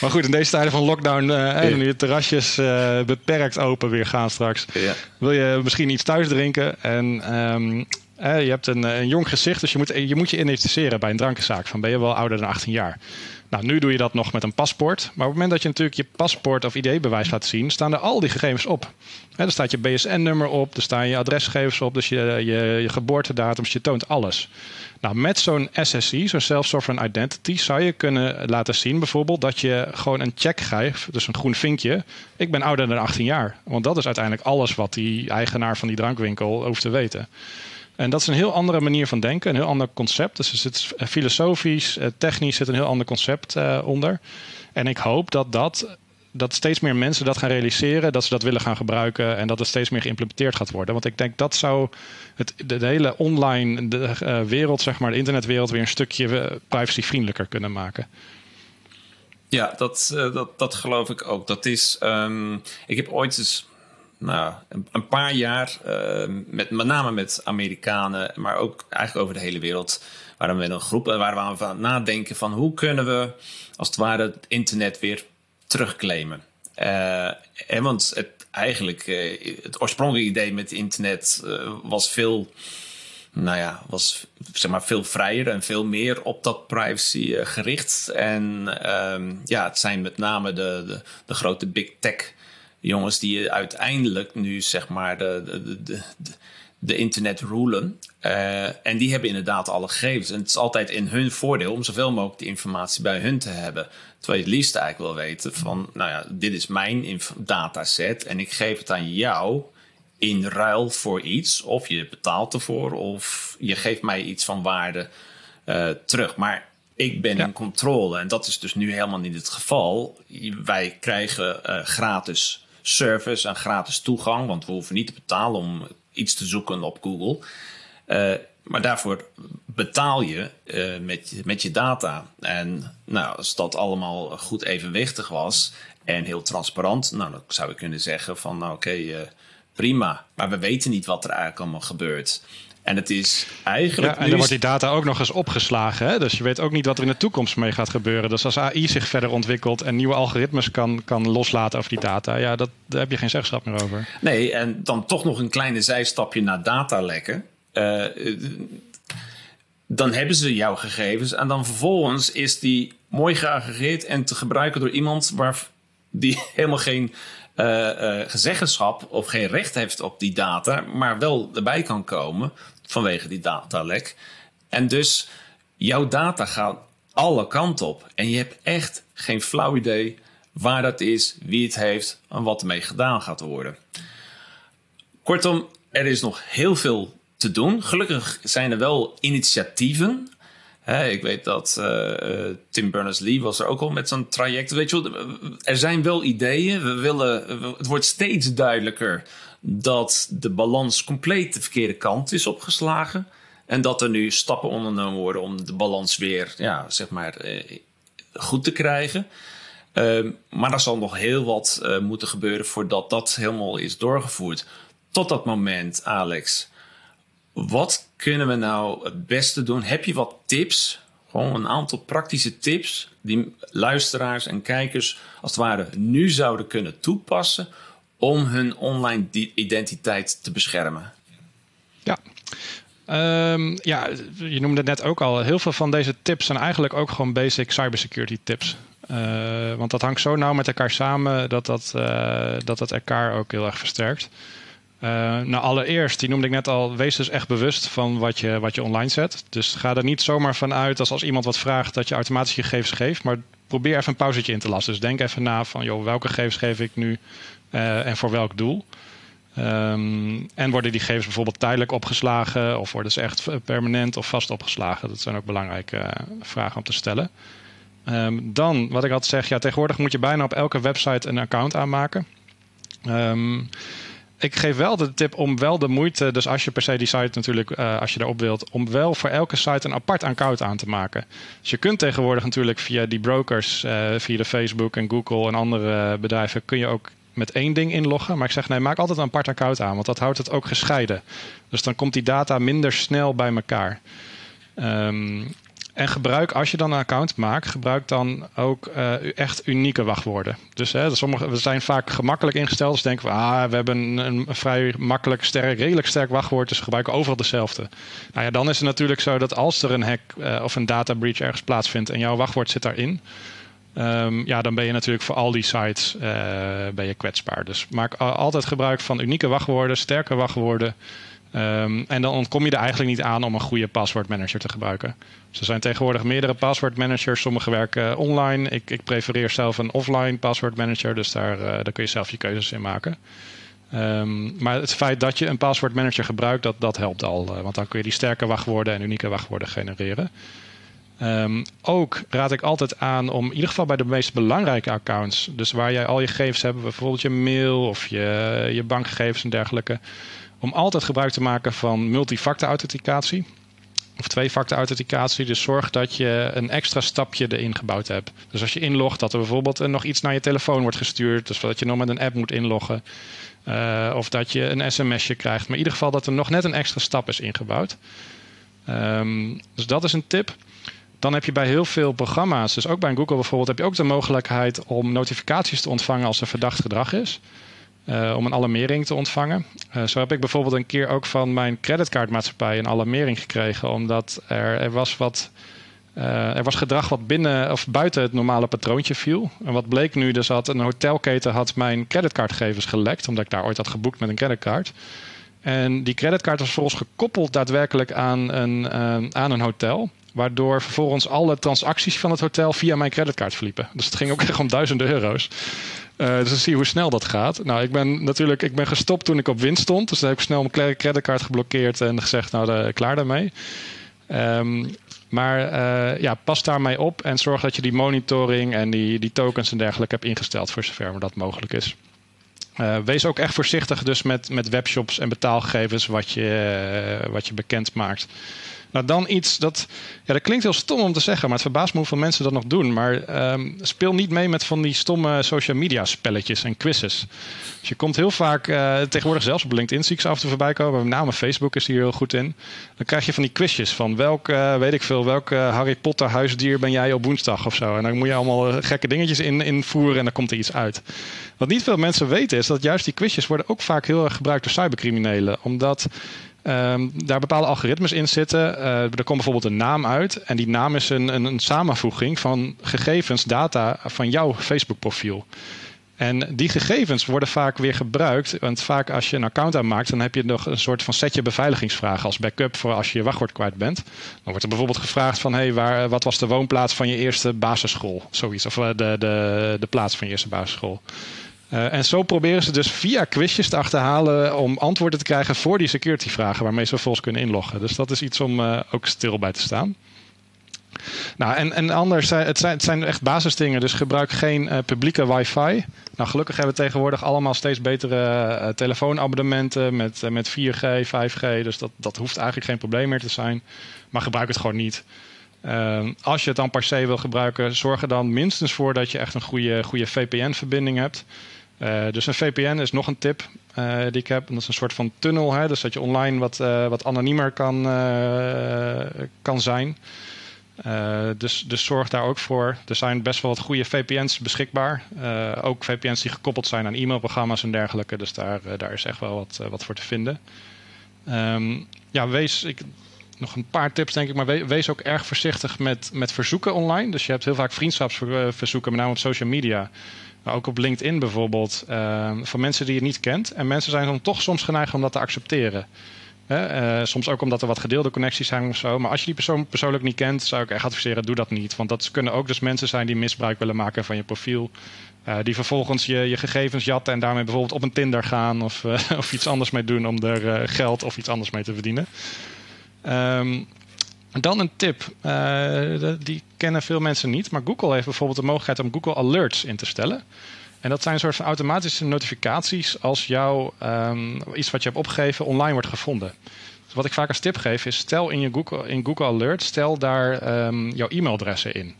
Maar goed, in deze tijden van lockdown, ja. nu de terrasjes beperkt open weer gaan straks, ja. wil je misschien iets thuis drinken. En um, je hebt een, een, jong gezicht, dus je moet, je moet je identificeren bij een drankenzaak. Van ben je wel ouder dan 18 jaar? Nou, nu doe je dat nog met een paspoort. Maar op het moment dat je natuurlijk je paspoort of ID-bewijs laat zien, staan er al die gegevens op. Er staat je BSN-nummer op, er staan je adresgegevens op, dus je, je, je geboortedatum, je toont alles. Nou, met zo'n SSI, zo'n Self-Sovereign Identity, zou je kunnen laten zien bijvoorbeeld dat je gewoon een check geeft, dus een groen vinkje. Ik ben ouder dan 18 jaar. Want dat is uiteindelijk alles wat die eigenaar van die drankwinkel hoeft te weten. En dat is een heel andere manier van denken, een heel ander concept. Dus er zit filosofisch, eh, technisch zit een heel ander concept uh, onder. En ik hoop dat dat dat steeds meer mensen dat gaan realiseren, dat ze dat willen gaan gebruiken en dat het steeds meer geïmplementeerd gaat worden. Want ik denk dat zou het, de, hele online de, uh, wereld, zeg maar, de internetwereld, weer een stukje privacyvriendelijker kunnen maken. Ja, dat, dat, dat geloof ik ook. Dat is, um, ik heb ooit eens nou, een, paar jaar, uh, met, met name met Amerikanen, maar ook eigenlijk over de hele wereld, waren we met een groep waar we aan van nadenken van hoe kunnen we als het ware het internet weer terugclaimen. Uh, want het, eigenlijk het oorspronkelijke idee met internet was veel nou ja, was zeg maar veel vrijer en veel meer op dat privacy gericht. En ehm, ja, het zijn met name de, de, de, grote big tech jongens die uiteindelijk nu zeg maar de, de, de, de internet rulen. Uh, en die hebben inderdaad alle gegevens. En het is altijd in hun voordeel om zoveel mogelijk die informatie bij hun te hebben. Terwijl je het liefst eigenlijk wil weten van, nou ja, dit is mijn dataset en ik geef het aan jou in ruil voor iets. Of je betaalt ervoor, of je geeft mij iets van waarde uh, terug. Maar ik ben in controle. En dat is dus nu helemaal niet het geval. Wij krijgen uh, gratis service en gratis toegang. Want we hoeven niet te betalen om iets te zoeken op Google. Uh, maar daarvoor betaal je uh, met, met je data. En nou, als dat allemaal goed evenwichtig was en heel transparant, nou, dan zou ik kunnen zeggen van nou, oké, okay, prima. Maar we weten niet wat er eigenlijk allemaal gebeurt. En het is eigenlijk. Ja, en dan wordt die data ook nog eens opgeslagen. Hè? Dus je weet ook niet wat er in de toekomst mee gaat gebeuren. Dus als AI zich verder ontwikkelt en nieuwe algoritmes kan, kan loslaten over die data, ja, dat, daar heb je geen zeggenschap meer over. Nee, en dan toch nog een kleine zijstapje naar datalekken. Uh, dan hebben ze jouw gegevens en dan vervolgens is die mooi geaggregeerd en te gebruiken door iemand waar die helemaal geen uh, gezeggenschap of geen recht heeft op die data, maar wel erbij kan komen vanwege die datalek. En dus jouw data gaat alle kanten op. En je hebt echt geen flauw idee waar dat is, wie het heeft en wat ermee gedaan gaat worden. Kortom, er is nog heel veel te doen. Gelukkig zijn er wel initiatieven ik weet dat uh, Tim Berners-Lee was er ook al met zo'n traject. Weet je wel, er zijn wel ideeën. We willen, het wordt steeds duidelijker dat de balans compleet de verkeerde kant is opgeslagen. En dat er nu stappen ondernomen worden om de balans weer ja, zeg maar, eh, goed te krijgen. Uh, maar er zal nog heel wat uh, moeten gebeuren voordat dat helemaal is doorgevoerd. Tot dat moment, Alex wat kunnen we nou het beste doen? Heb je wat tips? Gewoon een aantal praktische tips die luisteraars en kijkers als het ware nu zouden kunnen toepassen om hun online identiteit te beschermen. Ja. Um, ja, je noemde het net ook al. Heel veel van deze tips zijn eigenlijk ook gewoon basic cybersecurity tips. Uh, want dat hangt zo nauw met elkaar samen dat dat, dat, dat elkaar ook heel erg versterkt. Uh, nou, allereerst, die noemde ik net al, wees dus echt bewust van wat je, wat je online zet. Dus ga er niet zomaar van uit als als iemand wat vraagt dat je automatisch je gegevens geeft. Maar probeer even een pauzetje in te lassen. Dus denk even na van, joh, welke gegevens geef ik nu uh, en voor welk doel? Um, en worden die gegevens bijvoorbeeld tijdelijk opgeslagen of worden ze echt permanent of vast opgeslagen? Dat zijn ook belangrijke uh, vragen om te stellen. Um, dan, wat ik altijd zeg, ja, tegenwoordig moet je bijna op elke website een account aanmaken. Um, ik geef wel de tip om wel de moeite, dus als je per se die site natuurlijk, uh, als je daarop wilt, om wel voor elke site een apart account aan te maken. Dus je kunt tegenwoordig natuurlijk via die brokers, via de Facebook en Google en andere bedrijven, kun je ook met één ding inloggen. Maar ik zeg nee, maak altijd een apart account aan, want dat houdt het ook gescheiden. Dus dan komt die data minder snel bij elkaar. Um, en gebruik, als je dan een account maakt, gebruik dan ook uh, echt unieke wachtwoorden. Dus hè, sommige, we zijn vaak gemakkelijk ingesteld. Dus denken we, ah, we hebben een, vrij makkelijk, sterk, redelijk sterk wachtwoord. Dus we gebruiken overal dezelfde. Nou ja, dan is het natuurlijk zo dat als er een hack uh, of een data breach ergens plaatsvindt en jouw wachtwoord zit daarin. Um, ja, dan ben je natuurlijk voor al die sites uh, ben je kwetsbaar. Dus maak altijd gebruik van unieke wachtwoorden, sterke wachtwoorden. Um, en dan ontkom je er eigenlijk niet aan om een goede passwordmanager te gebruiken. Dus er zijn tegenwoordig meerdere passwordmanagers. Sommige werken online. Ik, ik prefereer zelf een offline passwordmanager. Dus daar, uh, daar kun je zelf je keuzes in maken. Um, maar het feit dat je een passwordmanager gebruikt, dat, dat helpt al. Want dan kun je die sterke wachtwoorden en unieke wachtwoorden genereren. Um, ook raad ik altijd aan om in ieder geval bij de meest belangrijke accounts, dus waar jij al je gegevens hebt, bijvoorbeeld je mail of je, je bankgegevens en dergelijke, om altijd gebruik te maken van multifactor authenticatie. Of twee-factor authenticatie. Dus zorg dat je een extra stapje erin gebouwd hebt. Dus als je inlogt, dat er bijvoorbeeld nog iets naar je telefoon wordt gestuurd. Dus dat je nog met een app moet inloggen. Uh, of dat je een sms'je krijgt. Maar in ieder geval dat er nog net een extra stap is ingebouwd. Um, dus dat is een tip. Dan heb je bij heel veel programma's, dus ook bij Google bijvoorbeeld, heb je ook de mogelijkheid om notificaties te ontvangen als er verdacht gedrag is. om een alarmering te ontvangen. zo heb ik bijvoorbeeld een keer ook van mijn creditcardmaatschappij een alarmering gekregen, omdat er, er was wat uh, er was gedrag wat binnen of buiten het normale patroontje viel. En wat bleek nu, dus had een hotelketen had mijn creditcardgegevens gelekt, omdat ik daar ooit had geboekt met een creditcard. En die creditcard was vervolgens gekoppeld daadwerkelijk aan een, aan een hotel. Waardoor vervolgens alle transacties van het hotel via mijn creditcard verliepen. Dus het ging ook echt om duizenden euro's. Uh, dus dan zie je hoe snel dat gaat. Nou, ik ben natuurlijk ik ben gestopt toen ik op winst stond. Dus dan heb ik snel mijn creditcard geblokkeerd en gezegd, nou, klaar daarmee. Um, maar uh, ja, pas daarmee op en zorg dat je die monitoring en die, die tokens en dergelijke hebt ingesteld voor zover dat mogelijk is. Wees ook echt voorzichtig dus met, met webshops en betaalgegevens wat je, wat je bekend maakt. Nou, dan iets dat. Ja, dat klinkt heel stom om te zeggen, maar het verbaast me hoeveel mensen dat nog doen. Maar um, speel niet mee met van die stomme social media spelletjes en quizzes. Dus je komt heel vaak, uh, tegenwoordig zelfs op LinkedIn zie ik ze af en toe voorbij komen. Met name Facebook is hier heel goed in. Dan krijg je van die quizjes van welk, uh, weet ik veel, welk uh, Harry Potter huisdier ben jij op woensdag of zo. En dan moet je allemaal gekke dingetjes in, invoeren en dan komt er iets uit. Wat niet veel mensen weten is dat juist die quizjes worden ook vaak heel erg gebruikt door cybercriminelen. Omdat Um, daar bepaalde algoritmes in zitten. Uh, er komt bijvoorbeeld een naam uit. En die naam is een, een, een samenvoeging van gegevens, data van jouw Facebook-profiel. En die gegevens worden vaak weer gebruikt. Want vaak als je een account aanmaakt, dan heb je nog een soort van setje beveiligingsvragen als backup voor als je je wachtwoord kwijt bent. Dan wordt er bijvoorbeeld gevraagd van hey, waar, wat was de woonplaats van je eerste basisschool? Zoiets. Of eh, de, de, de plaats van je eerste basisschool. Uh, en zo proberen ze dus via quizjes te achterhalen om antwoorden te krijgen voor die security vragen waarmee ze vervolgens kunnen inloggen. Dus dat is iets om uh, ook stil bij te staan. Nou, en, en anders, het zijn, het zijn echt basisdingen. Dus gebruik geen uh, publieke wifi. Nou, gelukkig hebben we tegenwoordig allemaal steeds betere telefoonabonnementen met, met 4G, 5G. Dus dat, dat hoeft eigenlijk geen probleem meer te zijn. Maar gebruik het gewoon niet. als je het dan per se wil gebruiken, zorg er dan minstens voor dat je echt een goede, goede VPN-verbinding hebt. Uh, dus een VPN is nog een tip uh, die ik heb. dat is een soort van tunnel, hè? dus dat je online wat, uh, wat anoniemer kan, kan zijn. dus, dus zorg daar ook voor. Er zijn best wel wat goede VPN's beschikbaar. ook VPN's die gekoppeld zijn aan e-mailprogramma's en dergelijke. Dus daar, daar is echt wel wat, wat voor te vinden. Um, ja, wees, ik, nog een paar tips denk ik, maar wees ook erg voorzichtig met, met verzoeken online. Dus je hebt heel vaak vriendschapsverzoeken, met name op social media. Maar ook op LinkedIn bijvoorbeeld, uh, van mensen die je niet kent. En mensen zijn dan toch soms geneigd om dat te accepteren. Uh, soms ook omdat er wat gedeelde connecties zijn of zo. Maar als je die persoon persoonlijk niet kent, zou ik echt adviseren: doe dat niet. Want dat kunnen ook dus mensen zijn die misbruik willen maken van je profiel. Uh, die vervolgens je, je gegevens jatten en daarmee bijvoorbeeld op een Tinder gaan of, uh, of iets anders mee doen om er geld of iets anders mee te verdienen. Um, dan een tip, die kennen veel mensen niet, maar Google heeft bijvoorbeeld de mogelijkheid om Google Alerts in te stellen. En dat zijn een soort van automatische notificaties als jouw um, iets wat je hebt opgegeven online wordt gevonden. Dus wat ik vaak als tip geef is: stel in, je Google, in Google Alert, stel daar um, jouw e-mailadressen in.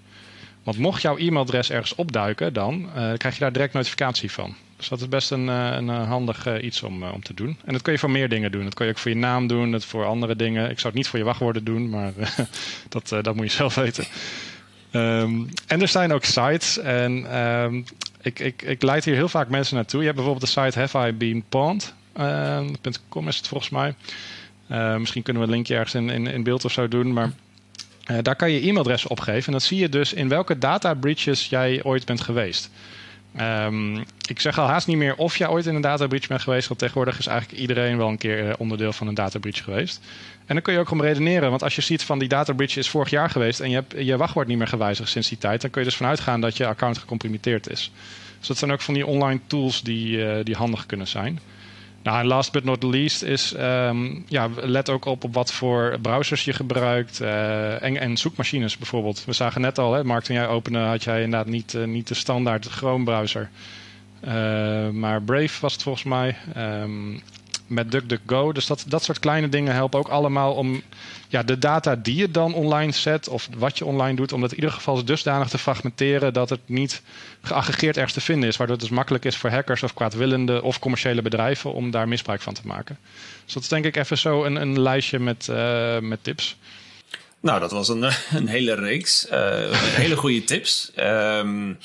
Want mocht jouw e-mailadres ergens opduiken, dan uh, krijg je daar direct notificatie van. Dus dat is best een, eh, een eh, handig uh, iets om, uh, om te doen. En dat kun je voor meer dingen doen. Dat kun je ook voor je naam doen, dat voor andere dingen. Ik zou het niet voor je wachtwoorden doen, maar dat, dat moet je zelf weten. Um, en er zijn ook sites. En um, ik, ik, ik leid hier heel vaak mensen naartoe. Je hebt bijvoorbeeld de site Have I Been Pawned? .com is het volgens mij. misschien kunnen we een linkje ergens in, in, in beeld of zo doen. Maar daar kan je e-mailadres opgeven. En dan zie je dus in welke data breaches jij ooit bent geweest. Um, ik zeg al haast niet meer of jij ooit in een data breach bent geweest. Want tegenwoordig is eigenlijk iedereen wel een keer eh, onderdeel van een data breach geweest. En dan kun je ook om redeneren. Want als je ziet van die data breach is vorig jaar geweest. en je hebt je wachtwoord niet meer gewijzigd sinds die tijd. dan kun je dus vanuit gaan dat je account gecompromitteerd is. Dus dat zijn ook van die online tools die, uh, die handig kunnen zijn. Nou, en last but not least is, um, ja, let ook op op wat voor browsers je gebruikt uh, en, en, zoekmachines bijvoorbeeld. We zagen net al, hè, Mark, toen jij opende had jij inderdaad niet, uh, niet de standaard Chrome browser. Uh, maar Brave was het volgens mij. Um, met DuckDuckGo. Dus dat, dat soort kleine dingen helpen ook allemaal om ja, de data die je dan online zet of wat je online doet, om dat in ieder geval dusdanig te fragmenteren dat het niet geaggregeerd ergens te vinden is. Waardoor het dus makkelijk is voor hackers of kwaadwillenden of commerciële bedrijven om daar misbruik van te maken. Dus dat is denk ik even zo een, een lijstje met, uh, met tips. Nou, dat was een, een hele reeks. Uh, hele goede tips. Um,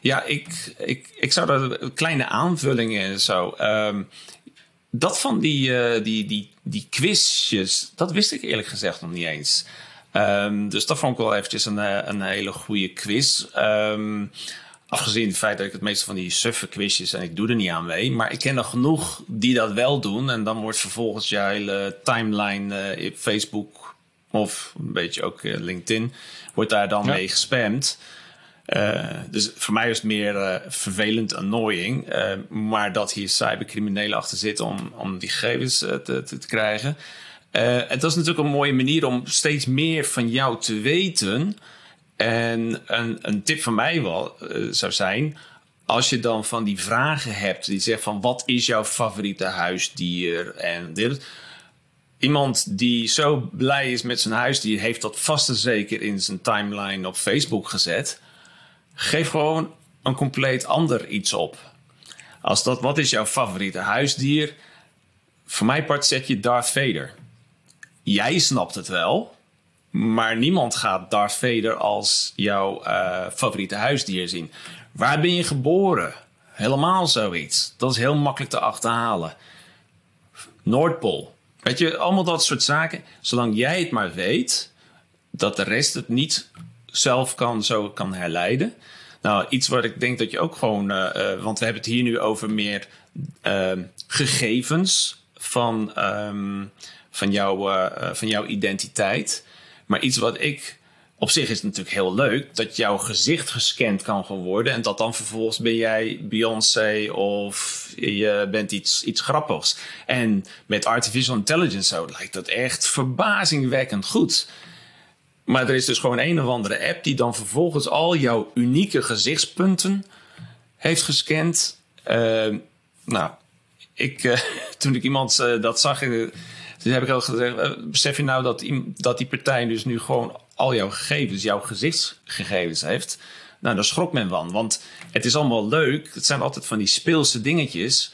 Ja, ik, ik, ik zou daar kleine aanvullingen en zo. Um, dat van die, uh, die, die, die quizjes, dat wist ik eerlijk gezegd nog niet eens. Um, dus dat vond ik wel eventjes een, eh, een hele goede quiz. Um, afgezien het feit dat ik het meeste van die suffe quizjes en ik doe er niet aan mee. Maar ik ken er genoeg die dat wel doen. En dan wordt vervolgens je hele timeline uh, op Facebook of een beetje ook LinkedIn, wordt daar dan mee gespamd. Uh, dus voor mij is het meer uh, vervelend, annoying. Uh, maar dat hier cybercriminelen achter zitten om, om die gegevens te, te, te, krijgen. het is natuurlijk een mooie manier om steeds meer van jou te weten. En een, een tip van mij wel, zou zijn. Als je dan van die vragen hebt, die zegt van wat is jouw favoriete huisdier en dit. Iemand die zo blij is met zijn huisdier, heeft dat vast en zeker in zijn timeline op Facebook gezet. Geef gewoon een compleet ander iets op. Als dat, wat is jouw favoriete huisdier? Voor mij part zet je Darth Vader. Jij snapt het wel, maar niemand gaat Darth Vader als jouw uh, favoriete huisdier zien. Waar ben je geboren? Helemaal zoiets. Dat is heel makkelijk te achterhalen. Noordpool. Weet je, allemaal dat soort zaken. Zolang jij het maar weet, dat de rest het niet zelf kan, zo kan herleiden. Nou, iets wat ik denk dat je ook gewoon, uh, want we hebben het hier nu over meer uh, gegevens van, um, van, jou, uh, van jouw identiteit. Maar iets wat ik op zich is natuurlijk heel leuk dat jouw gezicht gescand kan worden. En dat dan vervolgens ben jij Beyoncé of je bent iets, iets grappigs. En met artificial intelligence zo lijkt dat echt verbazingwekkend goed. Maar er is dus gewoon een of andere app die dan vervolgens al jouw unieke gezichtspunten heeft gescand. Uh, nou, ik, uh, toen ik iemand uh, dat zag, toen heb ik al gezegd: besef je nou dat dat die partij dus nu gewoon al jouw gegevens, jouw gezichtsgegevens heeft? Nou, daar schrok men van. Want het is allemaal leuk. Het zijn altijd van die speelse dingetjes.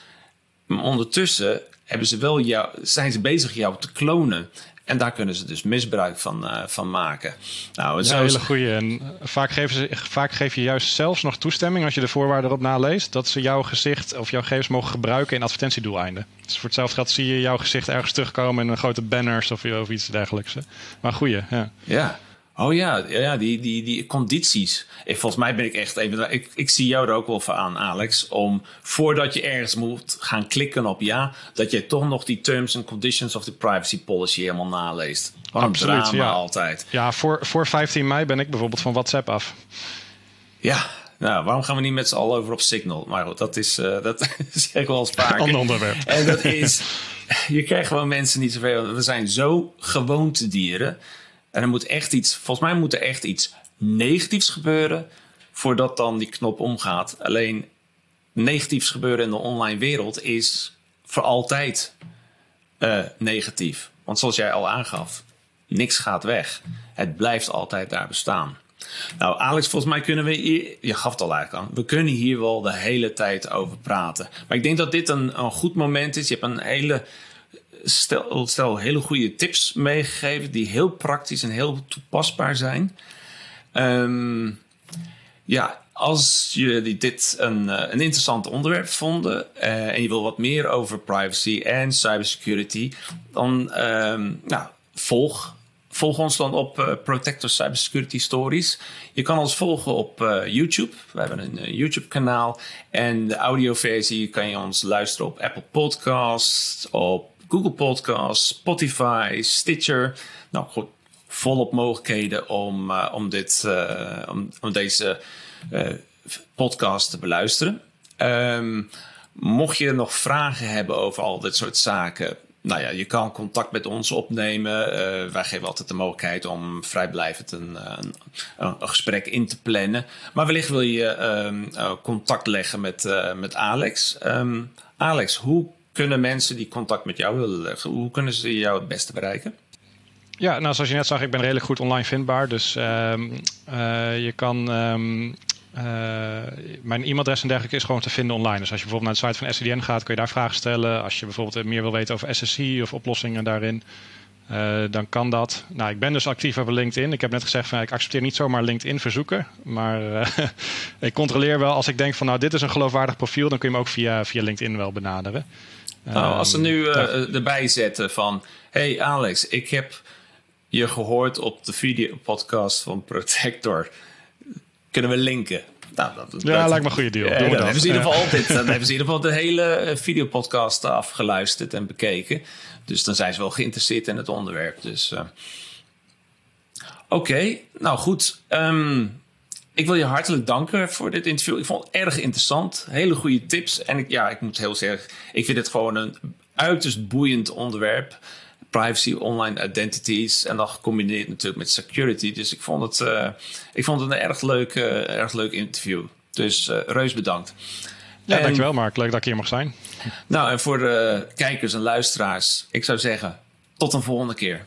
Maar ondertussen hebben ze wel jou, zijn ze bezig jou te klonen. En daar kunnen ze dus misbruik van, uh, van maken. Nou, het ja, hele goede. En vaak, geven ze, vaak geef je juist zelfs nog toestemming als je de voorwaarden erop naleest. Dat ze jouw gezicht of jouw gegevens mogen gebruiken in advertentiedoeleinden. Dus voor hetzelfde geld zie je jouw gezicht ergens terugkomen in een grote banners of, of iets dergelijks. Maar goeie, ja. Ja, Oh ja, ja die, die, die condities. Ik, volgens mij ben ik echt even. Ik, ik zie jou er ook wel voor aan, Alex. Om voordat je ergens moet gaan klikken op ja, dat je toch nog die terms and conditions of the privacy policy helemaal naleest. Wat Absoluut, drama ja. altijd. Ja, voor, voor 15 mei ben ik bijvoorbeeld van WhatsApp af. Ja, nou, waarom gaan we niet met z'n allen over op Signal? Maar goed, dat is, uh, dat zeg ik wel eens vaker. Ander onderwerp. En dat is, je krijgt gewoon mensen niet zoveel. We zijn zo gewoontedieren. En er moet echt iets, volgens mij moet er echt iets negatiefs gebeuren voordat dan die knop omgaat. Alleen negatiefs gebeuren in de online wereld is voor altijd uh, negatief. Want zoals jij al aangaf, niks gaat weg. Het blijft altijd daar bestaan. Nou, Alex, volgens mij kunnen we hier, je gaf het al eigenlijk aan, we kunnen hier wel de hele tijd over praten. Maar ik denk dat dit een, een goed moment is. Je hebt een hele stel, hele goede tips meegegeven die heel praktisch en heel toepasbaar zijn. Um, ja, als jullie dit een, eh, een interessant onderwerp vonden uh, en je wil wat meer over privacy en cybersecurity, dan um, nou, volg Volg ons dan op uh, Protector Cybersecurity Stories. Je kan ons volgen op YouTube. We hebben een YouTube-kanaal. En de audioversie kan je ons luisteren op Apple Podcasts, op Google Podcasts, Spotify, Stitcher. Nou goed, volop mogelijkheden om, uh, om, dit, uh, om, om, deze uh, podcast te beluisteren. Um, mocht je nog vragen hebben over al dit soort zaken, nou ja, je kan contact met ons opnemen. Wij geven altijd de mogelijkheid om vrijblijvend een, een, gesprek in te plannen. Maar wellicht wil je uh, contact leggen met, met Alex. Um, Alex, hoe kunnen mensen die contact met jou willen leggen, hoe kunnen ze jou het beste bereiken? Ja, nou zoals je net zag, ik ben redelijk goed online vindbaar. Dus uh, uh, je kan. Um, uh, mijn e-mailadres en dergelijke is gewoon te vinden online. Dus als je bijvoorbeeld naar de site van SCDN gaat, kun je daar vragen stellen. Als je bijvoorbeeld meer wil weten over SSI of oplossingen daarin. dan kan dat. Nou, ik ben dus actief op LinkedIn. Ik heb net gezegd van ik accepteer niet zomaar LinkedIn verzoeken. Maar ik controleer wel als ik denk van nou dit is een geloofwaardig profiel, dan kun je hem ook via, via LinkedIn wel benaderen. Nou, als ze nu erbij zetten van hey Alex, ik heb je gehoord op de videopodcast van Protector. Kunnen we linken? Nou, dat, ja, lijkt me een goede deal. dan, hebben ze in ieder geval dit, dan hebben ze in ieder geval de hele eh, videopodcast afgeluisterd en bekeken. Dus dan zijn ze wel geïnteresseerd in het onderwerp. Dus, uh... Oké, nou goed. Ehm, ik wil je hartelijk danken voor dit interview. Ik vond het erg interessant. Hele goede tips. En ik, ja, ik moet heel zeggen, ik vind het gewoon een uiterst boeiend onderwerp privacy, online identities. En dan gecombineerd natuurlijk met security. Dus ik vond het, uh, ik vond het een erg leuk, uh, erg leuk interview. Dus uh, reus bedankt. Ja, en, dankjewel Mark. Leuk dat ik hier mag zijn. Nou, en voor de kijkers en luisteraars, ik zou zeggen, tot een volgende keer.